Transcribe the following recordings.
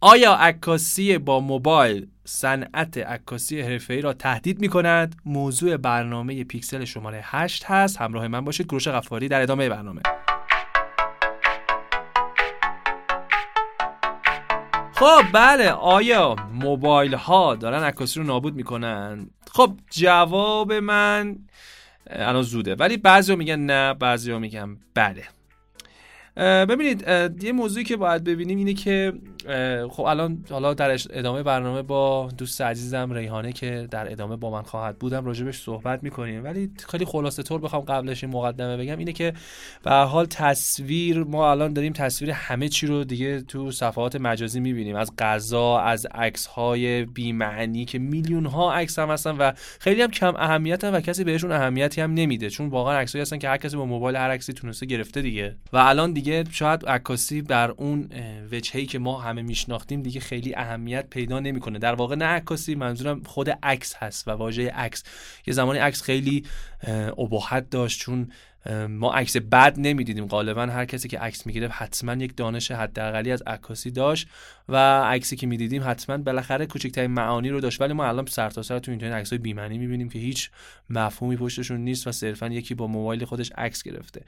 آیا عکاسی با موبایل صنعت عکاسی حرفه‌ای را تهدید می کند؟ موضوع برنامه پیکسل شماره 8 هست. همراه من باشید. گروش غفاری در ادامه برنامه. خب بله. آیا موبایل ها دارن عکاسی رو نابود می‌کنن؟ خب جواب من الان زوده. ولی بعضی میگن نه بعضی میگن بله. ببینید یه موضوعی که باید ببینیم اینه که خب الان حالا در ادامه برنامه با دوست عزیزم ریحانه که در ادامه با من خواهد بودم راجبش صحبت می‌کنیم. ولی خیلی خلاصه طور بخوام قبلش این مقدمه بگم اینه که به حال تصویر ما الان داریم تصویر همه چی رو دیگه تو صفحات مجازی می‌بینیم. از غذا از عکس های بی معنی که میلیون ها عکس هم هستن و خیلی هم کم اهمیت و کسی بهشون اهمیتی هم نمیده. چون واقعا عکسایی هستن که هر کسی با موبایل هر عکسی تونسته گرفته دیگه. و الان دیگه شاید عکاسی بر اون وجهی که ما همه میشناختیم دیگه خیلی اهمیت پیدا نمی‌کنه. در واقع نه عکاسی منظورم خود عکس هست و واژه عکس. یه زمانی عکس خیلی ابهت داشت چون ما عکس بد نمی‌دیدیم غالبا. هر کسی که عکس می‌گیره حتما یک دانش حداقلی از عکاسی داشت و عکسی که می‌دیدیم حتما بالاخره کوچکترین معانی رو داشت. ولی ما الان سرتاسر سر تو اینترنت عکسای بی‌معنی می‌بینیم که هیچ مفهومی پشتشون نیست و صرفا یکی با موبایل خودش عکس گرفته.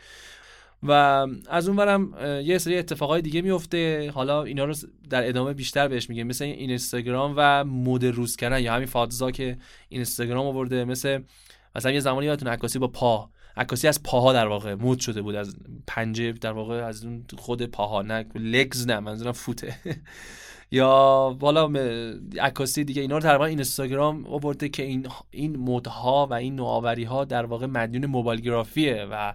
و از اونورم یه سری اتفاقای دیگه میفته. حالا اینا رو در ادامه بیشتر بهش میگه مثل این اینستاگرام و مود روز کردن یا همین فادزا که اینستاگرام آورده. مثل مثلا یه زمانی یادتون عکاسی با پا. عکاسی از پاها در واقع مود شده بود. از پنجه در واقع از اون خود پاها. نه لگز نه منظورم فوته. یا بالا عکاسی دیگه. اینا رو تقریبا اینستاگرام آورده که این این مودها و این نوآوری ها در واقع مدیون موبایل گرافیه و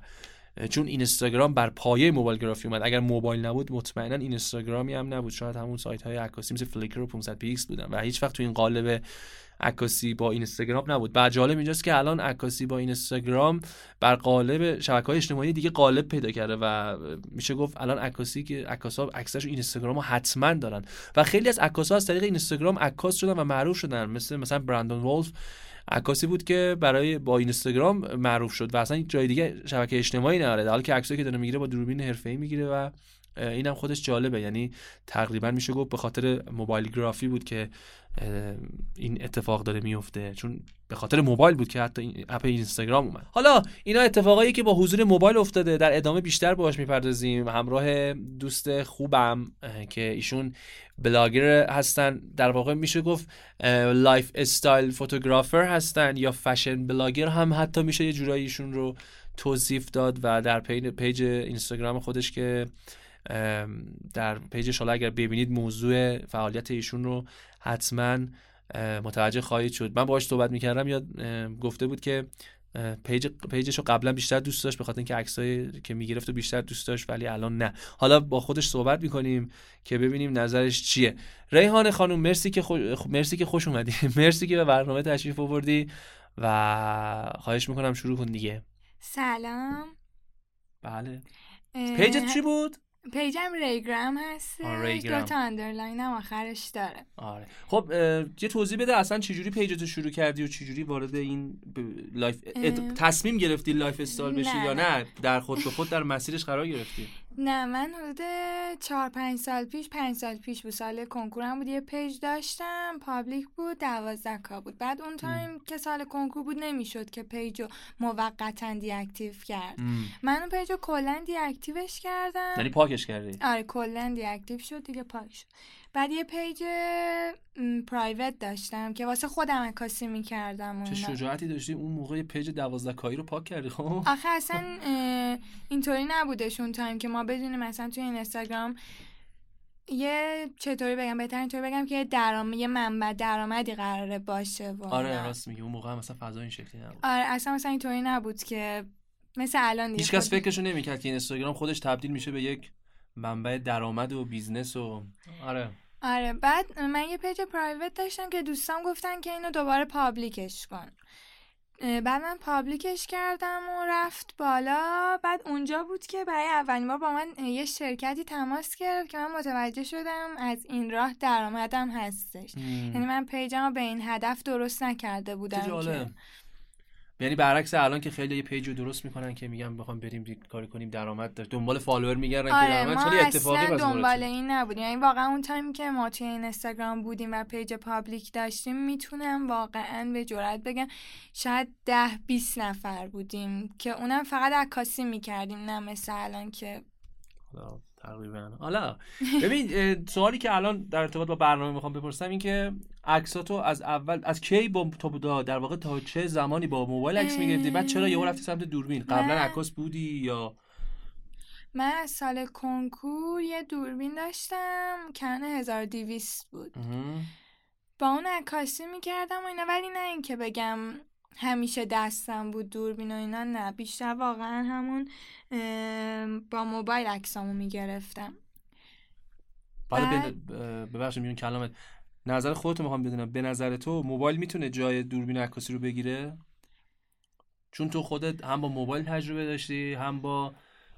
چون اینستاگرام بر پایه موبایل گرافی اومد. اگر موبایل نبود مطمئنا اینستاگرامی هم نبود. شاید همون سایت های عکاسی مثل فلیکر و 500px بودن و هیچ وقت تو این قالب عکاسی با اینستاگرام نبود. بعد جالب اینجاست که الان عکاسی با اینستاگرام بر قالب شبکه های اجتماعی دیگه غلبه پیدا کرده و میشه گفت الان عکاسی که عکاسا عکسش اینستاگرام رو حتما دارن. و خیلی از عکاسا از طریق اینستاگرام عکاس شدن و معروف شدن. مثل مثلا برندون ولف عکاسی بود که برای با اینستاگرام معروف شد و اصلا جای دیگه شبکه اجتماعی نداره در حالی که عکسایی که داره می‌گیره با دوربین حرفه‌ای می‌گیره و اینم خودش جالبه. یعنی تقریبا میشه گفت به خاطر موبایل گرافی بود که این اتفاق داره میفته. چون به خاطر موبایل بود که حتی اپ اینستاگرام اومد. حالا اینا اتفاقایی که با حضور موبایل افتاده در ادامه بیشتر باهاش می‌پردازیم. همراه دوست خوبم که ایشون بلاگر هستن. در واقع میشه گفت lifestyle photographer هستن یا fashion blogger هم حتی میشه یه جورایی ایشون رو توصیف داد و در پیج اینستاگرام خودش که در پیجش حالا اگر ببینید موضوع فعالیت ایشون رو حتما متوجه خواهید شد. من باهاش صحبت می‌کردم یا گفته بود که پیج پیجش رو قبلا بیشتر دوست داشت به خاطر اینکه عکسایی که می‌گرفت و بیشتر دوست داشت ولی الان نه. حالا با خودش صحبت می‌کنیم که ببینیم نظرش چیه. ریحان خانم مرسی که خوش... مرسی که خوش اومدی. مرسی که به برنامه تشریف آوردی و خواهش می‌کنم شروع کن دیگه. سلام. بله. پیجت چی بود؟ پیجم ریگرام هست. دو تا underline هم آخرش داره. آره. خب یه توضیح بده اصلا چجوری پیجتو شروع کردی و چجوری وارد این life تصمیم گرفتی lifestyle بشی یا نه؟ در خود به خود در مسیرش قرار گرفتی. نه من حدود چهار پنج سال پیش پنج سال پیش بود. سال کنکورم بود. یه پیج داشتم public بود دوازده K بود. بعد اون تایم که سال کنکور بود نمی‌شد که پیج رو موقتا deactive کرد. من اون پیج رو کلا deactive ش کردم. یعنی پاکش کردی؟ آره کلا deactive شد دیگه پاک شد. بعد یه پیج private داشتم که واسه خودم عکاسی می‌کردم چه شجاعتی داشتی؟ اون موقع پیج دوازده K یی رو پاک کردی خب؟ آخه اصلا اینطوری نبودش اون تایم که ما بدونیم مثلا توی اینستاگرام یه چطوری بگم بهتر اینطوری بگم که درآمد یه منبع درآمدی قراره باشه و آره راست میگی. اون موقع هم مثلا فضا این شکلی نبود. آره اصلا مثلا اینطوری نبود که مثل الان دیگه هیچ کس فکرشو نمی‌کرد که اینستاگرام خودش تبدیل میشه به یک منبع درآمد و business و آره. آره بعد من یه پیج private داشتم که دوستان گفتن که اینو دوباره public ش کن. بعد من public ش کردم و رفت بالا. بعد اونجا بود که برای اولین بار با من یه شرکتی تماس گرفت که من متوجه شدم از این راه درآمدم هستش. یعنی من پیجم رو به این هدف درست نکرده بودم یعنی برعکس الان که خیلی یه پیج رو درست می‌کنن که میگن بخوام بریم کاری کنیم درآمد داشت دنبال follower میگردن آره که درآمد چلی اتفاقی اصلا دنبال این نبودیم. یعنی واقعا اون تایمی که ما توی این اینستاگرام بودیم و پیج public داشتیم می‌تونم واقعا به جرات بگم شاید ده 20 نفر بودیم که اونم فقط عکاسی می‌کردیم نه مثل الان که حالا تقریبا. حالا ببین سوالی که الان در ارتباط با برنامه می‌خوام بپرسم این که عکساتو از اول از کی با تو بودا در واقع تا چه زمانی با موبایل عکس می‌گرفتی؟ بعد چرا یهو رفتی سمت دوربین؟ قبلا عکاس بودی یا؟ من از سال کنکور یه دوربین داشتم کن 1200 بود. با اون عکاسی می‌کردم و اینا ولی نه اینکه بگم همیشه دستم بود دوربین و اینا نه بیشتر واقعا همون با موبایل عکسامو می‌گرفتم. بعد- ببخشید میون کلامت. نظر خودتو می‌خوام بدونم. به نظر تو موبایل می‌تونه جای دوربین عکاسی رو بگیره؟ چون تو خودت هم با موبایل تجربه داشتی هم با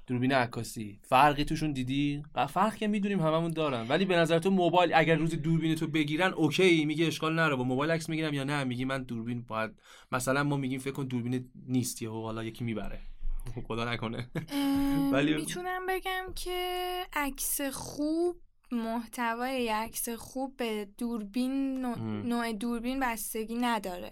دوربین عکاسی. فرقی توشون دیدی؟ فرق که می‌دونیم هممون دارن. ولی به نظر تو موبایل اگر روز دوربین تو بگیرن اوکی میگه اشکال نره. با موبایل عکس می‌گیرم یا نه؟ میگی من دوربین باید مثلا ما میگیم فکر کن دوربین نیست و حالا یکی می‌بره. خدا نکنه. ولی- می‌تونم بگم که عکس خوب محتوای عکس خوب به دوربین. نوع دوربین بستگی نداره.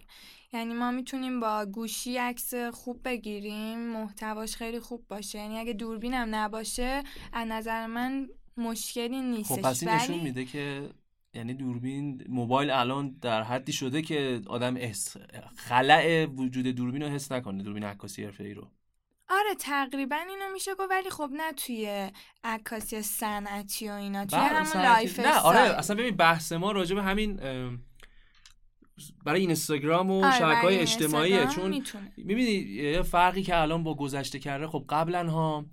یعنی ما می‌تونیم با گوشی عکس خوب بگیریم محتواش خیلی خوب باشه. یعنی اگه دوربینم نباشه از نظر من مشکلی نیستش. خب پس این نشون ولی- میده که یعنی دوربین موبایل الان در حدی شده که آدم احس... خلأ وجود دوربین رو حس نکنه دوربین عکاسی حرفه‌ای رو. آره تقریبا اینو میشه گفت ولی خب نه توی عکاسی صنعتی و اینا توی بله، همون life نه آره. اصلا ببین بحث ما راجع به همین برای اینستاگرام و آره، شبکه های اجتماعیه چون. می‌بینی یه فرقی که الان با گذشته کرده خب قبلا ها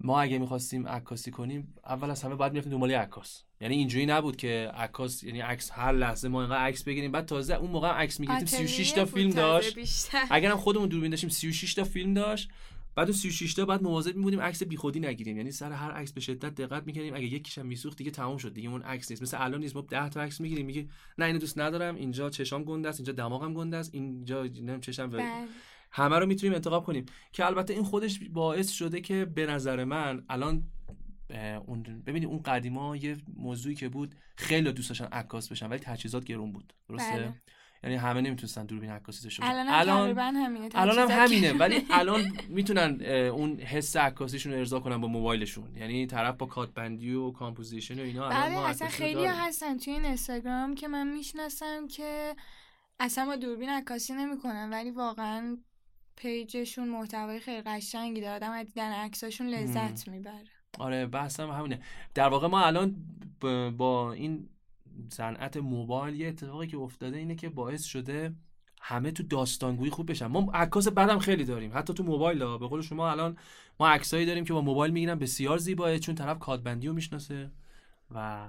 ما اگه می‌خواستیم عکاسی کنیم اول از همه باید می‌رفتیم دنبال عکاس یعنی اینجوری نبود که عکاس یعنی عکس هر لحظه ما اینقدر عکس بگیریم بعد تازه اون موقع عکس می‌گرفتیم 36 تا فیلم داشت بیشتر. اگر هم خودمون دوربین داشتیم 36 تا فیلم داشت بعد اون 36 تا بعد مواظب می‌بودیم عکس بیخودی نگیریم. یعنی سر هر عکس به شدت دقت می‌کردیم. اگه یکیش هم میسوخت دیگه تمام شد. دیگه اون عکس نیست. مثل الان نیست. ما 10 تا عکس می‌گیریم. میگه نه اینو دوست ندارم. اینجا چشام گنده است. اینجا دماغم گنده است. اینجا نمی‌دونم چشم و- بله. همه رو می‌تونیم انتخاب کنیم. که البته این خودش باعث شده که به نظر من الان اون ببینید اون قدیما یه موضوعی که بود خیلی دوست داشتن عکاس بشن ولی تجهیزات گرون بود. درسته؟ بله. یعنی همه نمی‌تونستن دوربین عکاسی داشته باشن. الان همینه الان هم همینه ولی الان می‌تونن اون حس عکاسیشون رو ارضا کنن با موبایلشون. یعنی طرف با کادربندی و composition و اینا الان بله اصلا خیلی. هستن. توی این اینستاگرام که من می‌شناسم که اصلا با دوربین عکاسی نمی‌کنن ولی واقعا پیجشون محتوای خیلی قشنگی داره. آدم از دیدن عکساشون لذت می‌بره. آره بحثم همینه. در واقع ما الان با این صنعت موبایل یه اتفاقی که افتاده اینه که باعث شده همه تو داستانگویی خوب بشن. ما عکاس بدم خیلی داریم. حتی تو موبایل ها. به قول شما الان ما عکسایی داریم که با موبایل می‌گیرن بسیار زیباه چون طرف کادبندی رو می‌شناسه و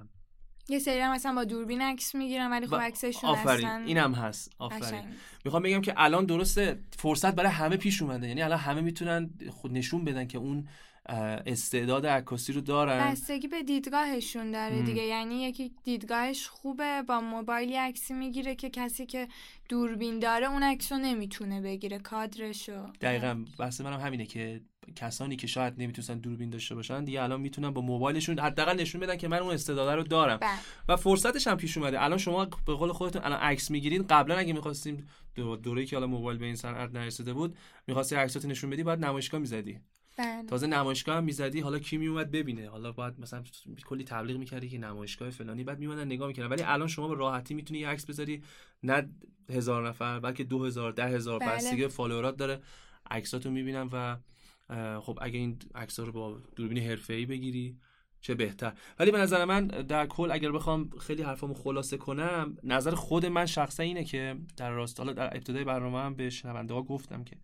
یه سری هم مثلا با دوربین عکس می‌گیرن ولی خب عکسشون آفرین. اصلا اینم هست. آفرین. می‌خوام بگم که الان درسته فرصت برای همه پیش اومده. یعنی الان همه می‌تونن خود نشون بدن که اون استعداد عکاسی رو دارن. بستگی به دیدگاهشون داره. دیگه. یعنی یکی دیدگاهش خوبه با موبایلی عکسی می‌گیره که کسی که دوربین داره اون عکس رو نمی‌تونه بگیره کادرشو. دقیقا بحث منم همینه که کسانی که شاید نمی‌تونن دوربین داشته باشن دیگه الان می‌تونن با موبایلشون حداقل نشون بدن که من اون استعداد رو دارم. بله. و فرصتش هم پیش اومده. الان شما به قول خودتون الان عکس می‌گیرین. قبلا اگه می‌خواستیم دوره‌ای که حالا موبایل به این صنعت نرسیده بود می‌خواستی عکسات نشون بدی بعد نمایشگاه می‌زدی. بله. تازه نمایشگاه هم می‌زدی حالا کی میومد ببینه حالا باید مثلا کلی تبلیغ می‌کردی که نمایشگاه فلانی بعد میومدن نگاه می‌کردن ولی الان شما به راحتی می‌تونی یه عکس بذاری نه هزار نفر بلکه دو هزار ده هزار بله. بستگی به فالوورات داره عکساتو می‌بینم و خب اگه این عکس‌ها رو با دوربین حرفه‌ای بگیری چه بهتر ولی به نظر من در کل اگر بخوام خیلی حرفامو خلاصه کنم نظر خود من شخصا اینه که در راست حالا در ابتدای برنامه هم به شنونده ها گفتم که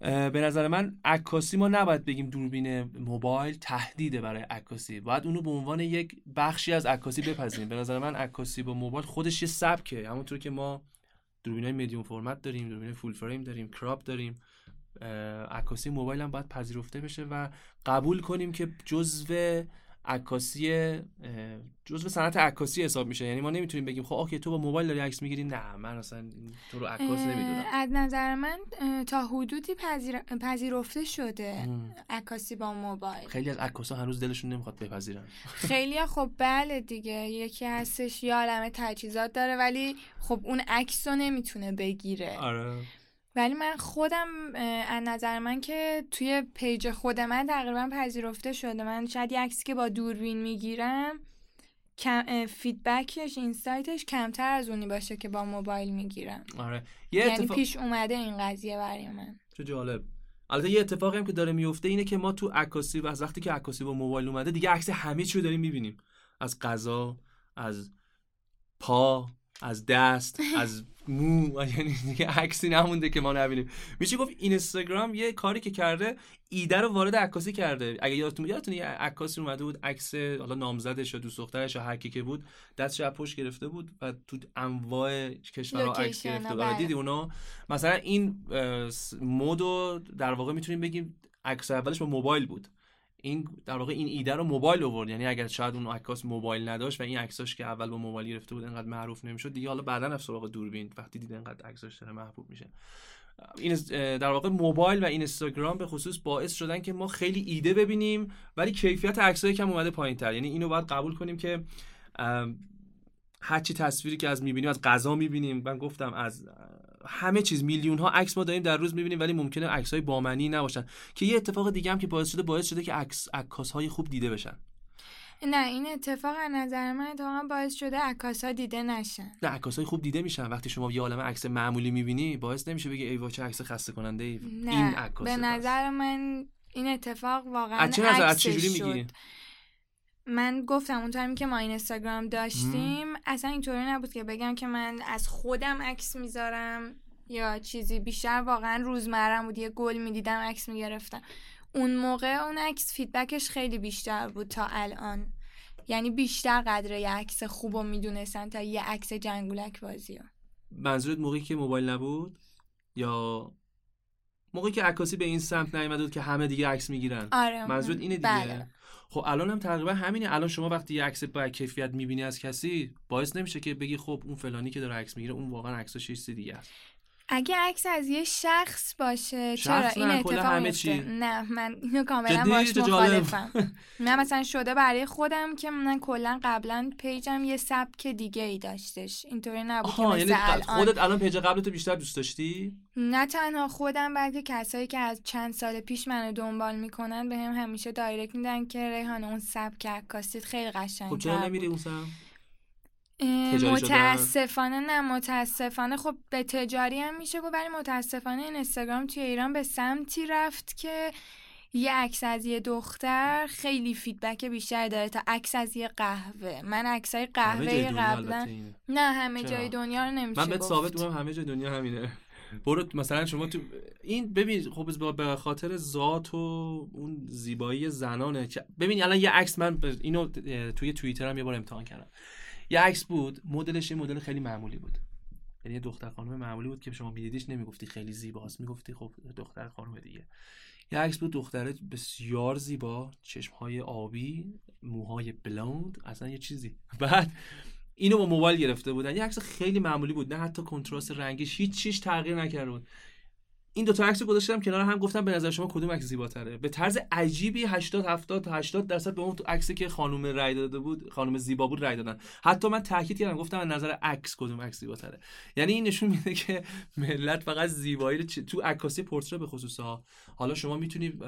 به نظر من عکاسی ما نباید بگیم دوربین موبایل تهدیده برای عکاسی. باید اونو به عنوان یک بخشی از عکاسی بپذیریم. به نظر من عکاسی با موبایل خودش یه سبکه. همونطور که ما دوربین های مدیوم فرمت داریم دوربین فول فریم داریم کراپ داریم عکاسی موبایل هم باید پذیرفته بشه و قبول کنیم که جزو عکاسی جزء صنعت عکاسی حساب میشه. یعنی ما نمی‌تونیم بگیم خب اوکی تو با موبایل داری عکس می‌گیری. نه من اصلا تو رو عکاس نمی‌دونم. از نظر من تا حدودی پذیر... پذیرفته شده عکاسی با موبایل. خیلی از عکاسا هنوز دلشون نمی‌خواد بپذیرن. خیلی خب بله دیگه یکی هستش یه عالمه تجهیزات داره ولی خب اون عکس رو نمی‌تونه بگیره. آره. ولی من خودم از نظر من که توی page خود من تقریبا پذیرفته شده. من شاید یه عکسی که با دوربین می‌گیرم feedback ش insight ش کمتر از اونی باشه که با موبایل می‌گیرم. آره. یه یعنی پیش اومده این قضیه برای من. چه جالب. البته یه اتفاقی هم که داره میفته اینه که ما تو عکاسی و از وقتی که عکاسی با موبایل اومده دیگه عکس همه چی رو داریم می‌بینیم. از غذا از پا از دست از مو یعنی دیگه عکسی نمونده که ما نبینیم. میشه گفت اینستاگرام یه کاری که کرده ایده رو وارد عکاسی کرده. اگه یادتون یادتون یه عکاسی اومده بود عکس حالا نامزدش یا دوست دخترش یا هر کی که بود دستش از پشت گرفته بود و تو انواع کشورها عکس گرفته بود. آره، بله. دیدی اونا مثلا این مودو در واقع می‌تونیم بگیم عکس اولش با موبایل بود. این در واقع این ایده رو موبایل آورد. یعنی اگر شاید اون عکاس موبایل نداشت و این عکساش که اول با موبایل گرفته بود انقدر معروف نمی‌شد دیگه حالا بعدا رفت سراغ دوربین وقتی دید انقدر عکساش داره محبوب میشه. این در واقع موبایل و اینستاگرام به خصوص باعث شدن که ما خیلی ایده ببینیم ولی کیفیت عکسای کم اومده پایین تر یعنی اینو باید قبول کنیم که هرچی تصویری که از می‌بینیم از غذا می‌بینیم. من گفتم از همه چیز میلیون ها عکس ما داریم در روز می‌بینیم ولی ممکنه عکس های بامنی نباشن. که یه اتفاق دیگه هم که باعث شده باعث شده که عکس عکاس های خوب دیده بشن. نه این اتفاق از نظر من اتفاقا باعث شده عکاس ها دیده نشن. نه عکاس های خوب دیده میشن. وقتی شما یه عالمه عکس معمولی می‌بینی باعث نمیشه بگی ای چه عکس خسته کننده ای این عکاس به نظر من این اتفاق واقعا از چه نظر از چجوری می‌گیری؟ من گفتم اون تایمی که ما این اینستاگرام داشتیم اصلا اینطوری نبود که بگم که من از خودم عکس می‌ذارم یا چیزی بیشتر. واقعا روزمرم بود یه گل می‌دیدم عکس می‌گرفتم. اون موقع اون عکس فیدبکش خیلی بیشتر بود تا الان. یعنی بیشتر قدر یه عکس خوب رو می‌دونستن تا یه عکس جنگولک بازی منظورت موقعی که موبایل نبود یا موقعی که عکاسی به این سمت نیومده بود که همه دیگه عکس می‌گیرن. آره منظورت اینه دیگه؟ بله. خب الان هم تقریبا همینه. الان شما وقتی یه عکس با کیفیت می‌بینی از کسی باعث نمیشه که بگی خب اون فلانی که داره عکس می‌گیره اون واقعا عکسش چیز دیگه است. اگه عکس از یه شخص باشه چرا؟ این اتفاق میفته. نه من اینو کاملا باش مخالفم. نه مثلا شده برای خودم که من کلا قبلا page م یه سبک دیگه ای داشتش. اینطوری نبود که مثل یعنی الان. خودت الان page قبلتو بیشتر دوست داشتی؟ نه تنها خودم بلکه کسایی که از چند سال پیش منو دنبال می‌کنن به هم همیشه direct میدن که ریحان اون سبک عکاسیت خیلی قشنگه خب چرا نمیری اون متاسفانه نه متاسفانه. خب به تجاری هم میشه گفت ولی متاسفانه این اینستاگرام توی ایران به سمتی رفت که یه عکس از یه دختر خیلی فیدبک بیشتر داره تا عکس از یه قهوه. من عکسای قهوه قبلا نه همه جای دنیا رو نمیشه من به ثابت همه جای دنیا همینه. برو مثلا شما تو این ببین خب به خاطر ذات و اون زیبایی زنانه ببین الان یه عکس من اینو توی توییتر هم یه بار امتحان کردم. یه عکس بود مدلش یه مدل خیلی معمولی بود. یعنی یه دختر خانم معمولی بود که شما میدیدیش نمی‌گفتی خیلی زیباست می‌گفتی خب دختر خانم دیگه. یه عکس بود دختره بسیار زیبا چشمهای آبی موهای بلوند اصلا یه چیزی. بعد اینو با موبایل گرفته بودن. یه عکس خیلی معمولی بود نه حتی کنتراست رنگش هیچ چیز تغییر نکرده بود. این دو تا عکس گذاشتم کنار هم گفتم به نظر شما کدوم عکس زیباتره؟ به طرز عجیبی 80 70 تا 80 درصد به اون عکسی که خانم رای داده بود خانم زیبا بود رای دادن. حتی من تاکید کردم گفتم از نظر عکس کدوم عکس زیباتره. یعنی این نشون میده که ملت فقط زیبایی تو عکاسی پورتره به خصوص ها حالا شما می‌تونید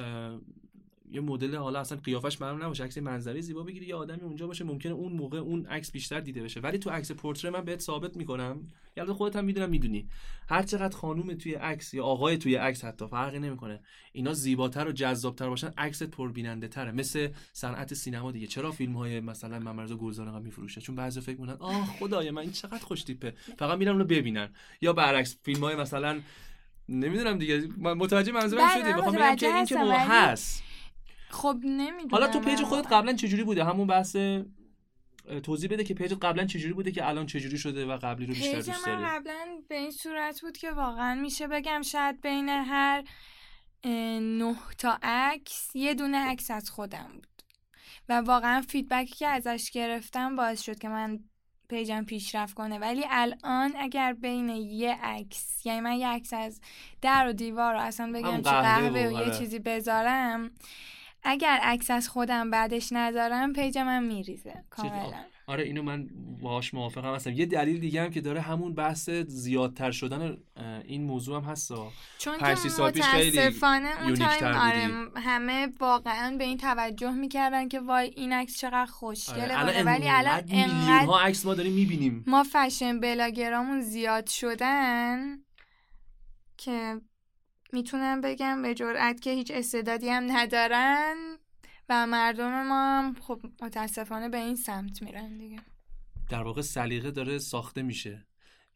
یه مدل حالا اصلا قیافش معلوم نباشه عکس منظری زیبا بگیری یه آدمی اونجا باشه ممکنه اون موقع اون عکس بیشتر دیده بشه. ولی تو عکس پورتره من بهت ثابت می‌کنم یعنی خودت هم می‌دونم می‌دونی. هر چقدر خانوم توی عکس یا آقای توی عکس حتی فرقی نمی‌کنه. اینا زیباتر و جذابتر باشن عکست پربیننده تره مثل صنعت سینما دیگه. چرا فیلم های مثلا ممرزا گلزار میفروشه؟ چون بعضی فکر می‌کنن آه خدای من این چقدر خوش تیپه فقط میرن اونو ببینن. یا برعکس فیلم های مثلا نمی‌دونم دیگه متوجه منظورم بله، شدی؟ می‌خوام بگم که این که هست. خب نمی‌دونم حالا تو page خودت قبلا چجوری بوده؟ همون بحث توضیح بده که page قبلا چجوری بوده که الان چجوری شده و قبلی رو بیشتر دوست داری؟ قبلا به این صورت بود که واقعا میشه بگم شاید بین هر نه تا عکس یه دونه عکس از خودم بود. و واقعا feedback ی که ازش گرفتم باعث شد که من page م پیشرفت کنه. ولی الان اگر بین یه عکس یعنی من یه عکس از در و دیوار رو اصلا بگم چه قهوه و یه آره. چیزی بذارم اگر عکس از خودم بعدش نذارم page م من میریزه. کاملا. آره اینو من باهاش موافقم. هستم یه دلیل دیگه هم که داره همون بحث زیادتر شدن این موضوع هم هستا چون که متاسفانه اون time آره. همه واقعا به این توجه می‌کردن که وای این عکس چقدر خوشگله. آره، ولی الان انقدر عکس ما داریم می‌بینیم. ما fashion blogger امون زیاد شدن که می‌تونم بگم به جرئت که هیچ استعدادی هم ندارن و مردم ما هم خب متاسفانه به این سمت میرن دیگه. در واقع سلیقه داره ساخته میشه.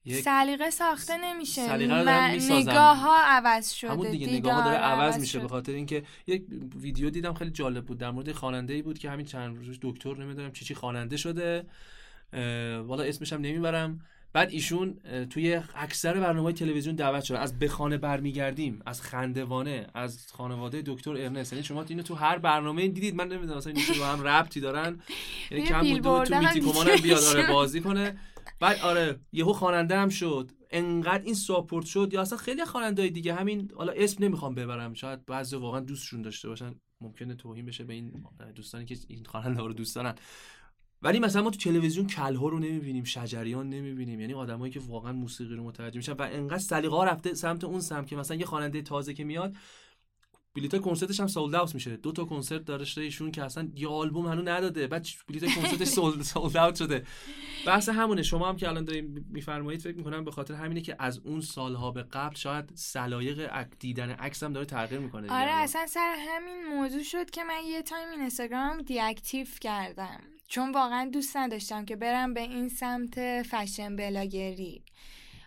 یک سلیقه ساخته نمیشه. سلیقه می‌سازن. نگاه ها عوض شده همون دیگه نگاه داره عوض میشه شده. به خاطر اینکه یک ویدیو دیدم خیلی جالب بود در مورد خواننده ای بود که همین چند روز دکتر نمی‌دونم چی چی خواننده شده. والا اسمش هم نمی‌برم. بعد ایشون توی اکثر برنامه تلویزیون دعوت شده از بخانه برمیگردیم از خندوانه از خانواده دکتر ارنست. یعنی شما اینو تو هر برنامه دیدید. من نمی‌دونم مثلا این با هم ربطی دارن؟ یعنی کم بود تو بیلبورد هم میتی کمان هم بیاد آره. بازی کنه. بعد آره یهو خواننده هم شد. انقدر این ساپورت شد. یا اصلا خیلی خواننده دیگه. همین حالا اسم نمی‌خوام ببرم. شاید بعضی واقعا دوستشون داشته باشن. ممکنه توهین بشه به این دوستانی که این خواننده رو دوست دارن. ولی مثلا ما تو تلویزیون کلها رو نمی‌بینیم شجریان نمی‌بینیم. یعنی آدمایی که واقعا موسیقی رو متوجه میشن و انقدر سلیقه رفته سمت اون سمت که مثلا یه خواننده تازه که میاد بلیط کنسرتش هم سولد اوت میشه. دو تا کنسرت داشته ایشون که اصلا یه آلبوم هنوز نداده. بعد بلیط کنسرتش سولد سولد اوت شده. بحث همونه. شما هم که الان دارین میفرمایید فکر می‌کنم به خاطر همینه که از اون سالها به قبل شاید سلایق دیدن عکس هم داره تغییر می‌کنه آره الان. اصلا سر همین موضوع شد که من یه time این اینستاگرام deactive کردم. چون واقعا دوست نداشتم که برم به این سمت fashion blogger ی.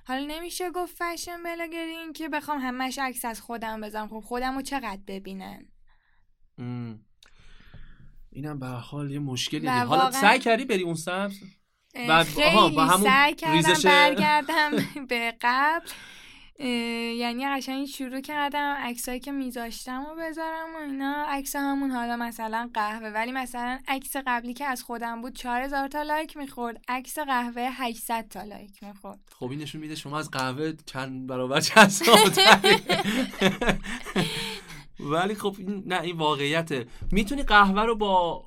حالا نمیشه گفت fashion blogger ی این که بخوام همش عکس از خودم بذارم. خب خودم رو چقدر ببینن؟ ام. اینم به حال یه مشکلی حالا واقعا- سعی کردی بری اون سمت؟ و- خیلی آها، و همون سعی کردم ریزش- برگردم به قبل. یعنی قشنگ شروع کردم عکسایی که میذاشتم و بذارم و اینا. عکس همون حالا مثلا قهوه. ولی مثلا عکس قبلی که از خودم بود 4000 تا like می‌خورد. عکس قهوه 800 تا لایک می‌خورد. خب این نشون میده شما از قهوه چند برابر چند ولی خب این نه این واقعیته. می‌تونی قهوه رو با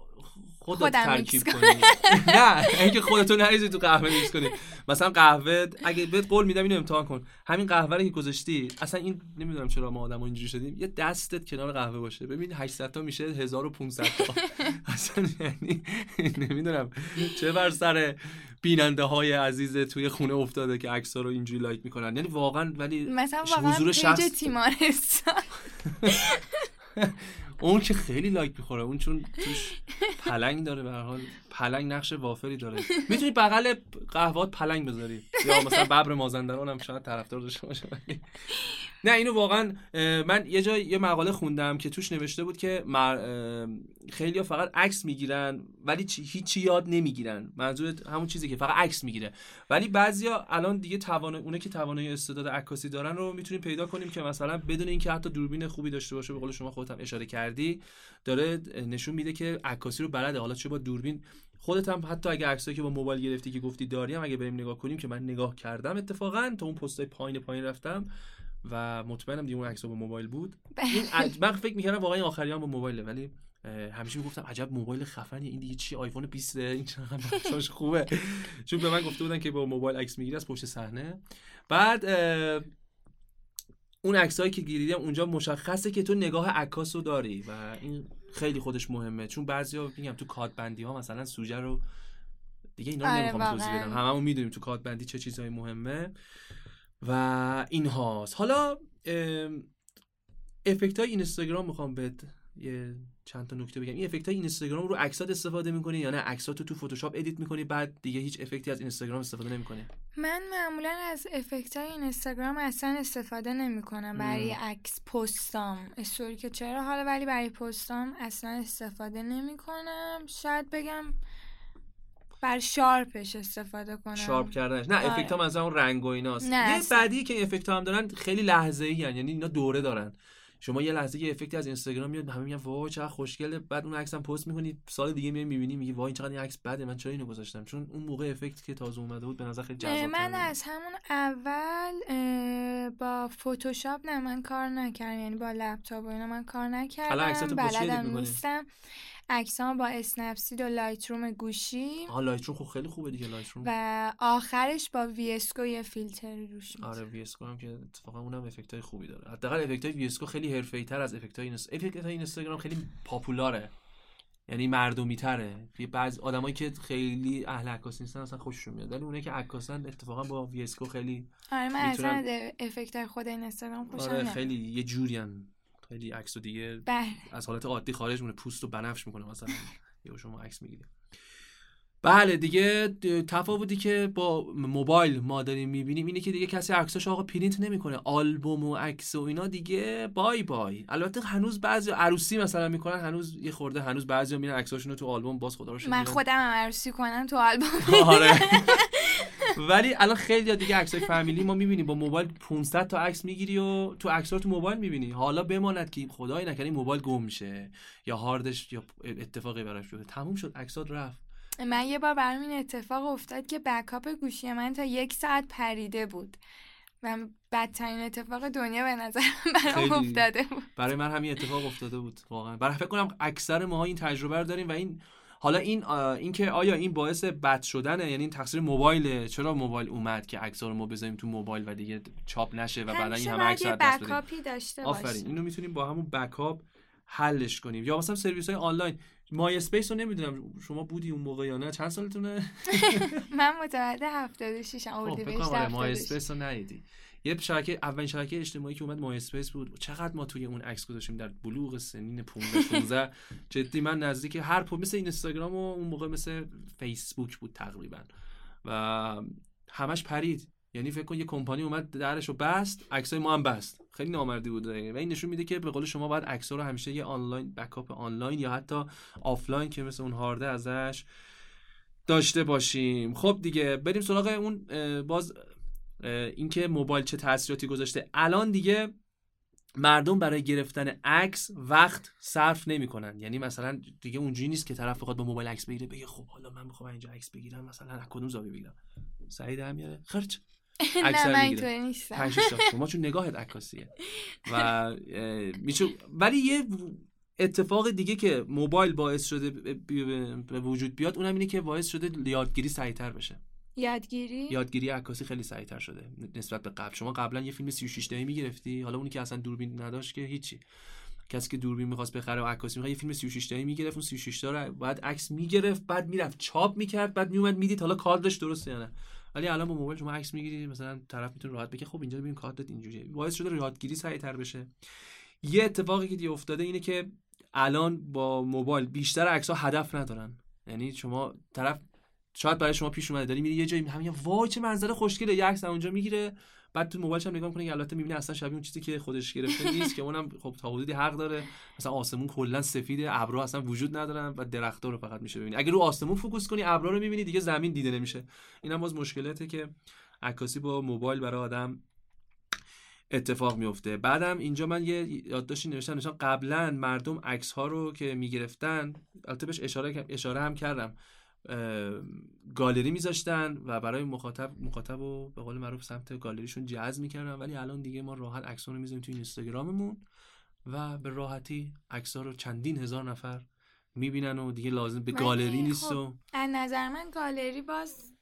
خودت ترکیب کنی. نه اینکه خودتو نریزی تو قهوه میکس کنی. مثلا قهوه اگه بهت قول میدم اینو امتحان کن. همین قهوه رو که گذاشتی اصلا این نمی‌دونم چرا ما آدم اینجوری شدیم یه دستت کنار قهوه باشه. ببین 800 تا میشه 1500 تا. اصلا یعنی نمی‌دونم چه بر سر بیننده های عزیز توی خونه افتاده که عکس رو اینجوری لایک می‌کنن. یعنی واقعا ولی مثلا واقعا حضور شخص تیمارستان اون که خیلی لایک می‌خوره اون چون توش پلنگ داره به حال. پلنگ نقش وافری داره. می‌تونی بغل قهوات پلنگ بذاری. یا مثلا ببر مازندران هم شاید طرفدار داشته باشه. نه اینو واقعا من یه جای یه مقاله خوندم که توش نوشته بود که خیلی فقط عکس می‌گیرن ولی چی- هیچی یاد نمی‌گیرن. منظور همون چیزی که فقط عکس می‌گیره. ولی بعضیا الان دیگه توان اونه که توانایی استعداد عکاسی دارن رو می‌تونیم پیدا کنیم که مثلا بدون اینکه حتی دوربین خوبی داشته باشه به قول شما خودت هم اشاره کردی داره نشون میده که عکاسی رو بلده. حالا چه با دوربین؟ خودت هم حتی اگه عکسایی که با موبایل گرفتی که گفتی داری هم اگه بریم نگاه کنیم که من نگاه کردم اتفاقا تا اون پستای پایین پایین رفتم و مطمئنم دیگه اون عکس‌ها با موبایل بود. این عج- من فکر می‌کردم واقعا این آخری هم با موبایله ولی همیشه می‌گفتم عجب موبایل خفنی این دیگه چی؟ آیفون 20 این چقدر خوبه. چون به من گفته بودن که با موبایل عکس می‌گیری از پشت صحنه. بعد اون عکسایی که گیریدم اونجا مشخصه که تو نگاه عکاس رو داری و این خیلی خودش مهمه. چون بعضیا میگم تو کادربندی ها مثلا سوژه رو دیگه اینا رو آره، نمی‌خوام توضیح. بدم. هممون می‌دونیم تو کادربندی چه چیزهایی مهمه. و این هاست. حالا effect های اینستاگرام می‌خوام بهت یه چند تا نکته بگم. این effect های اینستاگرام رو عکسات استفاده می‌کنی یا نه؟ عکساتو تو فتوشاپ edit می‌کنی بعد دیگه هیچ effect ی از اینستاگرام استفاده نمی‌کنی؟ من معمولا از effect های اینستاگرام اصلا استفاده نمی کنم برای عکس post ام. story که چرا؟ حالا ولی برای پستام اصلا استفاده نمی کنم شاید بگم بر شارپش استفاده کنم. sharp کردنش. نه آره. افکت هم از اون رنگ و ایناست. نه، یه اصلا. بعدی که effect هم دارن خیلی لحظه ای یعنی اینا دوره دارن. شما یه لحظه یه effect ی از اینستاگرام میاد همه میگن وای چقدر خوشگله. بعد اون عکسم پست می‌کنی سال دیگه میای می‌بینی میگی وای چقدر این عکس بده من چرا اینو گذاشتم؟ چون اون موقع effect که تازه اومده بود به نظر خیلی جذاب من از همون اول با فتوشاپ نه من کار نکردم. یعنی با لپتاپ و اینا من کار نکردم بلدم نیستم. عکسام با Snapseed و Lightroom گوشی آها Lightroom خب خیلی خوبه دیگه Lightroom و آخرش با VSCO یه فیلتر روش آره VSCO هم که اتفاقا اونم effect های خوبی داره. حداقل effect های VSCO خیلی حرفه‌ای تر از effect های اینست... effect های اینستاگرام خیلی popular ه. یعنی مردمی تره یه بعض آدمایی که خیلی اهل عکاسی نیستن اصلا خوششون میاد. ولی اونایی که عکاسن اتفاقا با VSCO خیلی آره من می‌تونن... اصلا افکت خود اینستاگرام خوشم آره خیلی یه جوریان خیلی عکس و دیگه بله. از حالت عادی خارج مونه پوست و بنفش می‌کنه مثلا. یا شما عکس می‌گیرید. بله دیگه تفاوتی که با موبایل ما داریم می‌بینیم اینه که دیگه کسی عکساش آقا پرینت نمی‌کنه. آلبوم و عکس و اینا دیگه بای بای. البته هنوز بعضی عروسی مثلا می‌کنن هنوز یه خورده هنوز بعضی میرن عکساشونو تو آلبوم باز خدا رو من خودم هم عروسی کنم تو آلبوم. آره. ولی الان خیلی دیگه عکسای فامیلی ما می‌بینیم. با موبایل 500 تا عکس می‌گیری و تو عکسات تو موبایل می‌بینی. حالا بماند که خدای نکنه موبایل گم میشه یا هاردش یا اتفاقی براش بیفته. تموم شد. عکسات رفت. من یه بار برام این اتفاق افتاد که بکاپ گوشی من تا یک ساعت پریده بود. و بدترین اتفاق دنیا به نظر برام افتاده بود. برای من همین اتفاق افتاده بود واقعا. برای فکر کنم اکثر ما این تجربه رو داریم و این حالا این این که آیا این باعث بد شدنه؟ یعنی این تقصیر موبایل چرا موبایل اومد که عکس‌ها رو ما بذاریم تو موبایل و دیگه چاپ نشه و بعدا این همه عکس دست بدیم؟ آفرین اینو می‌تونیم با همون backup حلش کنیم. یا مثلا سرویس های آنلاین. مای اسپیس رو نمی‌دونم شما بودی اون موقع یا نه؟ چند سالتونه؟ من متولد 76 ام اردیبهشت مای اسپیس رو ندیدی. یه شبکه اولین شبکه اجتماعی که اومد مای اسپیس بود. چقدر ما توی اون عکس گذاشتیم در بلوغ سنین 15 16 جدی من نزدیک هر پو مثل اینستاگرام و اون موقع مثل فیسبوک بود تقریبا. و همش پرید. یعنی فکر کن یه کمپانی اومد درش رو بست عکسای ما هم بست. خیلی نامردی بود. و این نشون میده که به قول شما باید عکس رو همیشه یه آنلاین بکاپ آنلاین یا حتی آفلاین که مثل اون هارده ازش داشته باشیم. خب دیگه بریم سراغ اون باز اینکه موبایل چه تاثیراتی گذاشته. الان دیگه مردم برای گرفتن عکس وقت صرف نمی‌کنن. یعنی مثلا دیگه اونجوری نیست که طرف بخواد با موبایل عکس بگیره بگه خب حالا من می‌خوام اینجا عکس بگیرم مثلا از کدوم زاویه بگیرم؟ سعید هم میاره. خرچ. نه من اینطوری نیستم. ما چون نگاهت عکاسیه. و میشه ولی یه اتفاق دیگه که موبایل باعث شده به وجود بیاد اونم اینه که باعث شده یادگیری سریعتر بشه. یادگیری؟ یادگیری عکاسی خیلی سریعتر شده نسبت به قبل. شما قبلا یه فیلم 36 دقیقه‌ای می‌گرفتی حالا اونی که اصلا دوربین نداشت که هیچی. کسی که دوربین می‌خواست بخره و عکاسی می‌خواد یه فیلم 36 دقیقه‌ای می‌گرفت اون 36 تا رو بعد عکس می‌گرفت بعد می‌رفت چاپ می‌کرد بعد میومد می‌دید حالا کادرش درسته یا نه. ولی الان با موبایل شما عکس می‌گیری مثلا طرف می‌تونه راحت بگه خب اینجا ببین کارت اینجوریه. باعث شده یادگیری سریعتر بشه. یه اتفاقی که دی افتاده اینه که الان با موبایل بیشتر عکس هدف ندارن. یعنی شما طرف شاید برای شما پیش اومده. داری میری یه جایی همین وای چه منظره خوشگله. یه اونجا می‌گیره بعد تو موبایلش هم نگاه می‌کنه البته می‌بینه اصلا شبیه اون چیزی که خودش گرفته نیست که اونم خب تا حدودی حق داره. مثلا آسمون کلا سفیده ابرا اصلا وجود ندارن و درخت‌ها رو فقط میشه ببینی. اگه رو آسمون فوکوس کنی ابرا رو می‌بینی دیگه زمین دیده نمیشه. اینم باز مشکلاته که عکاسی با موبایل برای آدم اتفاق میفته بعدم اینجا من یه یادداشتی نوشتم نشان قبلا مردم عکس ها رو که می‌گرفتن البته بهش اشاره اشاره هم کردم. گالری میذاشتن و برای مخاطب مخاطب و به قول معروف سمت گالریشون جذب می‌کردن. ولی الان دیگه ما راحت عکس رو می‌ذاریم توی اینستاگراممون و به راحتی عکس رو چندین هزار نفر می‌بینن و دیگه لازم به گالری نیست خب و از نظر من گالری باز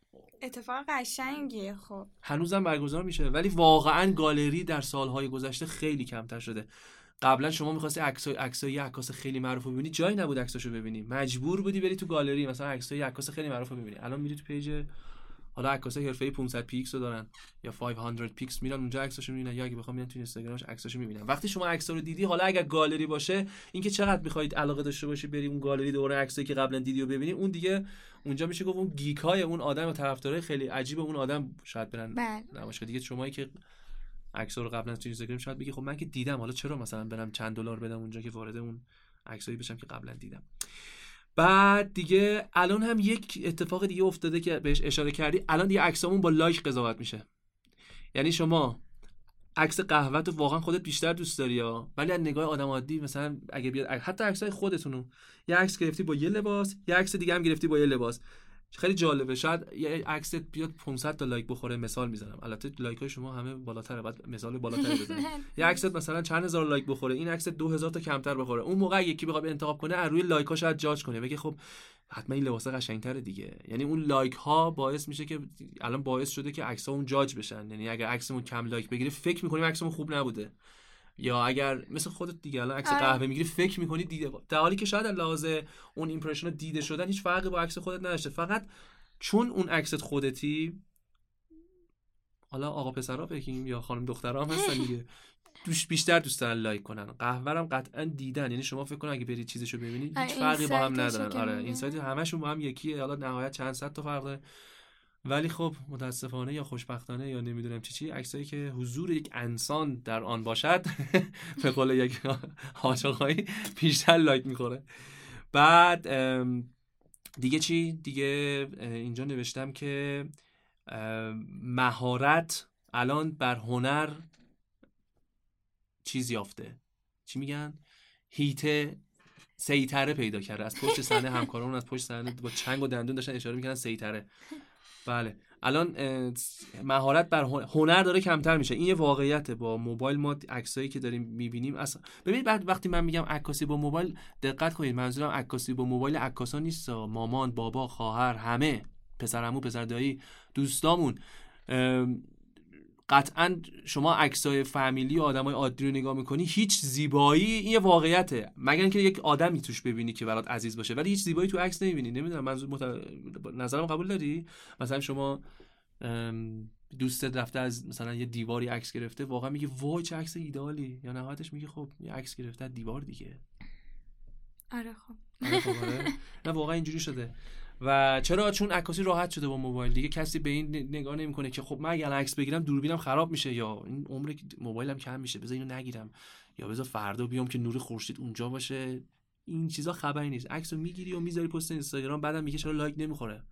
اتفاق قشنگیه خب. هنوزم برگزار میشه. ولی واقعا گالری در سالهای گذشته خیلی کمتر شده. قبلا شما می‌خواستی عکسای عکسای عکاس خیلی معروف ببینی جایی نبود عکساشو ببینی. مجبور بودی بری تو گالری مثلا عکسای عکاس خیلی معروف ببینی. الان میری تو page حالا عکاسای حرفه‌ای 500 پیکس رو دارن یا 500 پیکس میرن اونجا عکساشو می‌بینن. یا اگه بخوام میرن تو اینستاگرامش عکساشو می‌بینن. وقتی شما عکسا رو دیدی حالا اگر گالری باشه اینکه چقدر می‌خواید علاقه داشته باشی بری اون گالری دوره عکسایی که قبلا دیدی و ببینی اون دیگه اونجا میشه گفت اون geek های اون آدم و طرفدارای خیلی عجیب اون آدم شاید برن بله. نمایشگاه. دیگه شمایی که عکس رو قبلا تو اینستاگرام شاید بگی خب من که دیدم حالا چرا مثلا برم چند دلار بدم اونجا که وارد اون عکسایی بشم که قبلا دیدم. بعد دیگه الان هم یک اتفاق دیگه افتاده که بهش اشاره کردی. الان دیگه عکسامون با لایک قضاوت میشه. یعنی شما عکس قهوه تو واقعا خودت بیشتر دوست داری یا ولی از نگاه آدم عادی مثلا اگه بیاد حتی عکسای خودتونو. یه عکس گرفتی با یه لباس یه عکس دیگه هم گرفتی با یه لباس. خیلی جالبه. شاید یه عکس بیاد 500 تا لایک بخوره مثال می‌زنم. البته لایک های شما همه بالاتره بعد مثال بالاتری بزنید یه عکس مثلا چند هزار لایک بخوره این عکس 2000 تا کمتر بخوره. اون موقع یکی بخواد انتخاب کنه از روی لایک ها شاید جاج کنه. بگه خب حتما این لباس قشنگتره دیگه. یعنی اون لایک ها باعث میشه که الان باعث شده که عکس ها اون جاج بشن. یعنی اگر عکسمون کم لایک بگیره فکر می‌کنیم عکسمون خوب نبوده. یا اگر مثل خودت دیگه الان عکس قهوه می‌گیری فکر می‌کنی دیده در حالی که شاید لحاظ اون impression دیده شدن هیچ فرقی با عکس خودت نداشته. فقط چون اون عکست خودتی حالا آقا پسرا بگیم یا خانم دخترها هم هستن دیگه. دوش بیشتر دوست دارن لایک کنن. قهوه هم قطعا دیدن. یعنی شما فکر کن اگه برید چیزشو ببینید هیچ فرقی با هم ندارن. آره این همشون با هم یکیه. حالا نهایت چند صد تا فرق داره. ولی خب متاسفانه یا خوشبختانه یا نمی‌دونم چی چی عکسایی که حضور یک انسان در آن باشد به قول یک حاج بیشتر لایک می‌خوره. بعد دیگه چی؟ دیگه اینجا نوشتم که مهارت الان بر هنر چیز یافته. چی میگن؟ هیته سیتره پیدا کرده. از پشت صحنه همکاران از پشت صحنه با چنگ و دندون داشتن اشاره می‌کنن سیتره بله. الان مهارت بر هنر داره کمتر میشه. این یه واقعیته. با موبایل ما عکسایی که داریم می‌بینیم اصلا. ببینید بعد وقتی من میگم عکاسی با موبایل دقت کنید. منظورم عکاسی با موبایل عکاسا نیست. مامان بابا خواهر همه. پسرمو پسر دایی دوستامون. قطعا شما عکسای فامیلی و آدمای عادی رو نگاه می‌کنی هیچ زیبایی این یه واقعیته. مگر اینکه یک آدمی توش ببینی که برات عزیز باشه ولی هیچ زیبایی تو عکس نمی‌بینی. نمی‌دونم منظور مت... نظرم قبول داری؟ مثلا شما دوستت رفته از مثلا یه دیواری عکس گرفته واقعا میگه وای چه عکس ایدالی. یا نهایتش میگه خب یه عکس گرفته دیوار دیگه. آره خب. آره خب آره. نه واقعا اینجوری شده. و چرا؟ چون عکاسی راحت شده با موبایل. دیگه کسی به این نگاه نمی‌کنه که خب من اگر عکس بگیرم دوربینم خراب میشه یا این عمر موبایلم کم میشه بذار اینو نگیرم. یا بذار فردا بیام که نور خورشید اونجا باشه. این چیزا خبری نیست. عکس رو می‌گیری و می‌ذاری پست اینستاگرام بعدم میگه چرا لایک نمی‌خوره.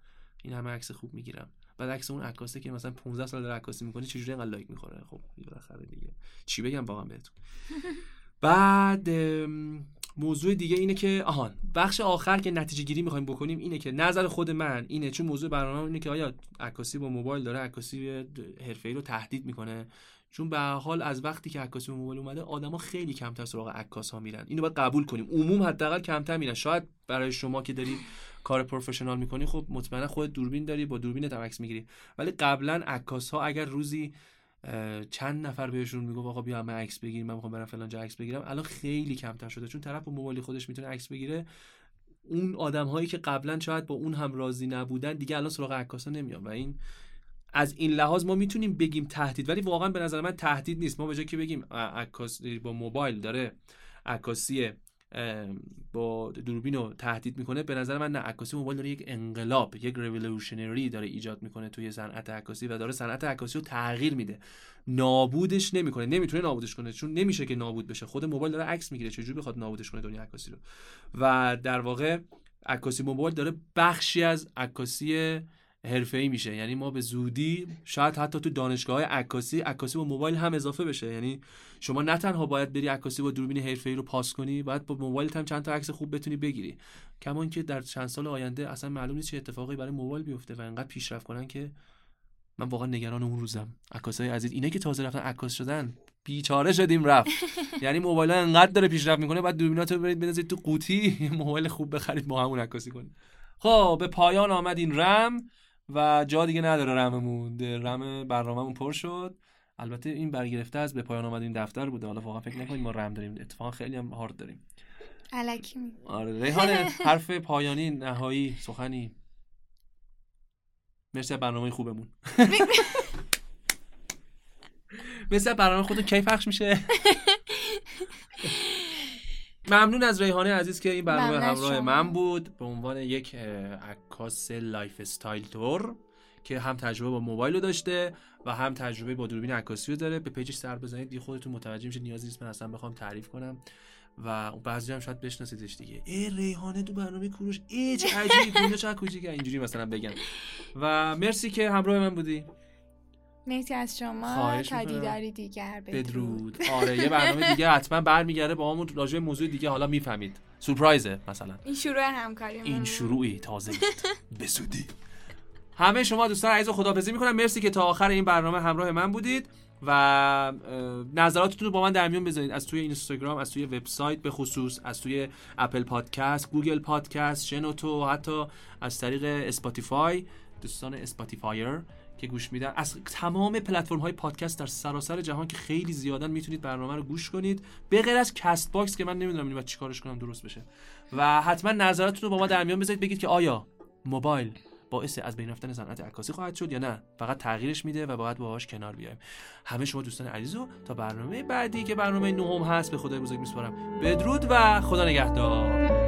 این همه عکس خوب می‌گیرم. بعد عکس اون عکاسه که مثلا 15 سال داره عکاسی می‌کنه چجوری انقدر لایک می‌خوره؟ خب بالاخره دیگه. چی بگم واقعا بهتون. بعد موضوع دیگه اینه که آهان بخش آخر که نتیجه گیری می‌خوایم بکنیم اینه که نظر خود من اینه چون موضوع برنامه اینه که آیا عکاسی با موبایل داره عکاسی حرفه‌ای رو تهدید می‌کنه؟ چون به حال از وقتی که عکاسی با موبایل اومده آدما خیلی کمتر سراغ عکاس ها میرن. اینو باید قبول کنیم. عموم حداقل کمتر میرن. شاید برای شما که داری کار پروفشنال می‌کنی خب مطمئنا خود دوربین داری با دوربین عکس می‌گیری. ولی قبلا عکاس ها اگر روزی چند نفر بهشون میگو آقا بیا من عکس بگیریم من می‌خوام برم فلان جا عکس بگیرم. الان خیلی کمتر شده چون طرف با موبایل خودش می‌تونه عکس بگیره. اون آدم هایی که قبلا شاید با اون هم راضی نبودن دیگه الان سراغ عکاسا نمیان و این از این لحاظ ما می‌تونیم بگیم تهدید ولی واقعا به نظر من تهدید نیست. ما به جای که بگیم عکاس با موبایل داره عکاسی با دوربین رو تهدید می‌کنه. به نظر من نه عکاسی موبایل داره یک انقلاب یک ریولوشنری داره ایجاد می‌کنه توی صنعت عکاسی و داره صنعت عکاسی رو تغییر میده. نابودش نمی‌کنه. نمی‌تونه نابودش کنه چون نمیشه که نابود بشه. خود موبایل داره عکس می‌گیره. چجوری بخواد نابودش کنه دنیا عکاسی رو؟ و در واقع عکاسی موبایل داره بخشی از عکاسی ای میشه. یعنی ما به زودی شاید حتی تو دانشگاه های عکاسی عکاسی با موبایل هم اضافه بشه. یعنی شما نه تنها باید بری عکاسی با دوربین ای رو پاس کنی باید با موبایل هم چند تا عکس خوب بتونی بگیری. کما که در چند سال آینده اصلا معلوم نیست چه اتفاقی برای موبایل بیفته و انقدر پیشرفت کنن که من واقعا نگران اون روزم. عکاسای عزیز اینا که تازه رفتن عکاس شدن بیچاره شدیم رفت. یعنی موبایل ها انقدر داره پیشرفت می‌کنه بعد دوربیناتو برید بندازید تو قوطی موبایل خوب بخرید با همون عکاسی کنید. خب به پایان آمد این رم. و جا دیگه نداره رممون. رم برنامهمون پر شد. البته این برگرفته از به پایان آمد این دفتر بوده. حالا واقعا فکر نکنید ما رم داریم. اتفاقا خیلی هم هارد داریم. الکی آره ریحان حرف پایانی نهایی سخنی. مرسی برنامه خوبمون. مثل برنامه خودتون. کی پخش میشه؟ ممنون از ریحانه عزیز که این برنامه همراه من بود. به عنوان یک عکاس lifestyle تور که هم تجربه با موبایل رو داشته و هم تجربه با دوربین عکاسی رو داره. به page ش سر بزنید. دیگه خودتون متوجه میشه نیازی نیست من اصلا بخوام تعریف کنم و بعضی هم شاید بشناسیدش دیگه. ای ریحانه تو برنامه کوروش ای چه عجیب اونجا چه کوچیکه اینجوری مثلا بگن. و مرسی که همراه من بودی. مرسی از شما خواهش تا می‌کنم. دیداری دیگر بدرود. آره یه برنامه دیگه حتما برمیگرده با همون راجع موضوع دیگه حالا می‌فهمید. سورپرایزه مثلا. این شروع همکاری این شروعی تازه. به زودی همه شما دوستان عزیز رو خداحافظی می‌کنم. مرسی که تا آخر این برنامه همراه من بودید و نظراتتون رو با من در میون بذارید. از توی اینستاگرام از توی وبسایت به خصوص از توی اپل پادکست گوگل پادکست شنوتو حتی از طریق اسپاتیفای. دوستان Spotifier. که گوش میدن. از تمام پلتفرم های پادکست در سراسر جهان که خیلی زیادن می‌تونید برنامه رو گوش کنید. به غیر از کست باکس که من نمی‌دونم اینو چیکارش کنم درست بشه. و حتما نظراتتون رو با ما در میان بذارید. بگید که آیا موبایل باعث از بین رفتن صنعت عکاسی خواهد شد یا نه؟ فقط تغییرش میده و باید باهاش کنار بیایم. همه شما دوستان عزیز رو تا برنامه بعدی که برنامه نهم هست به خدای بزرگ میسپارم. بدرود و خدا نگهدار.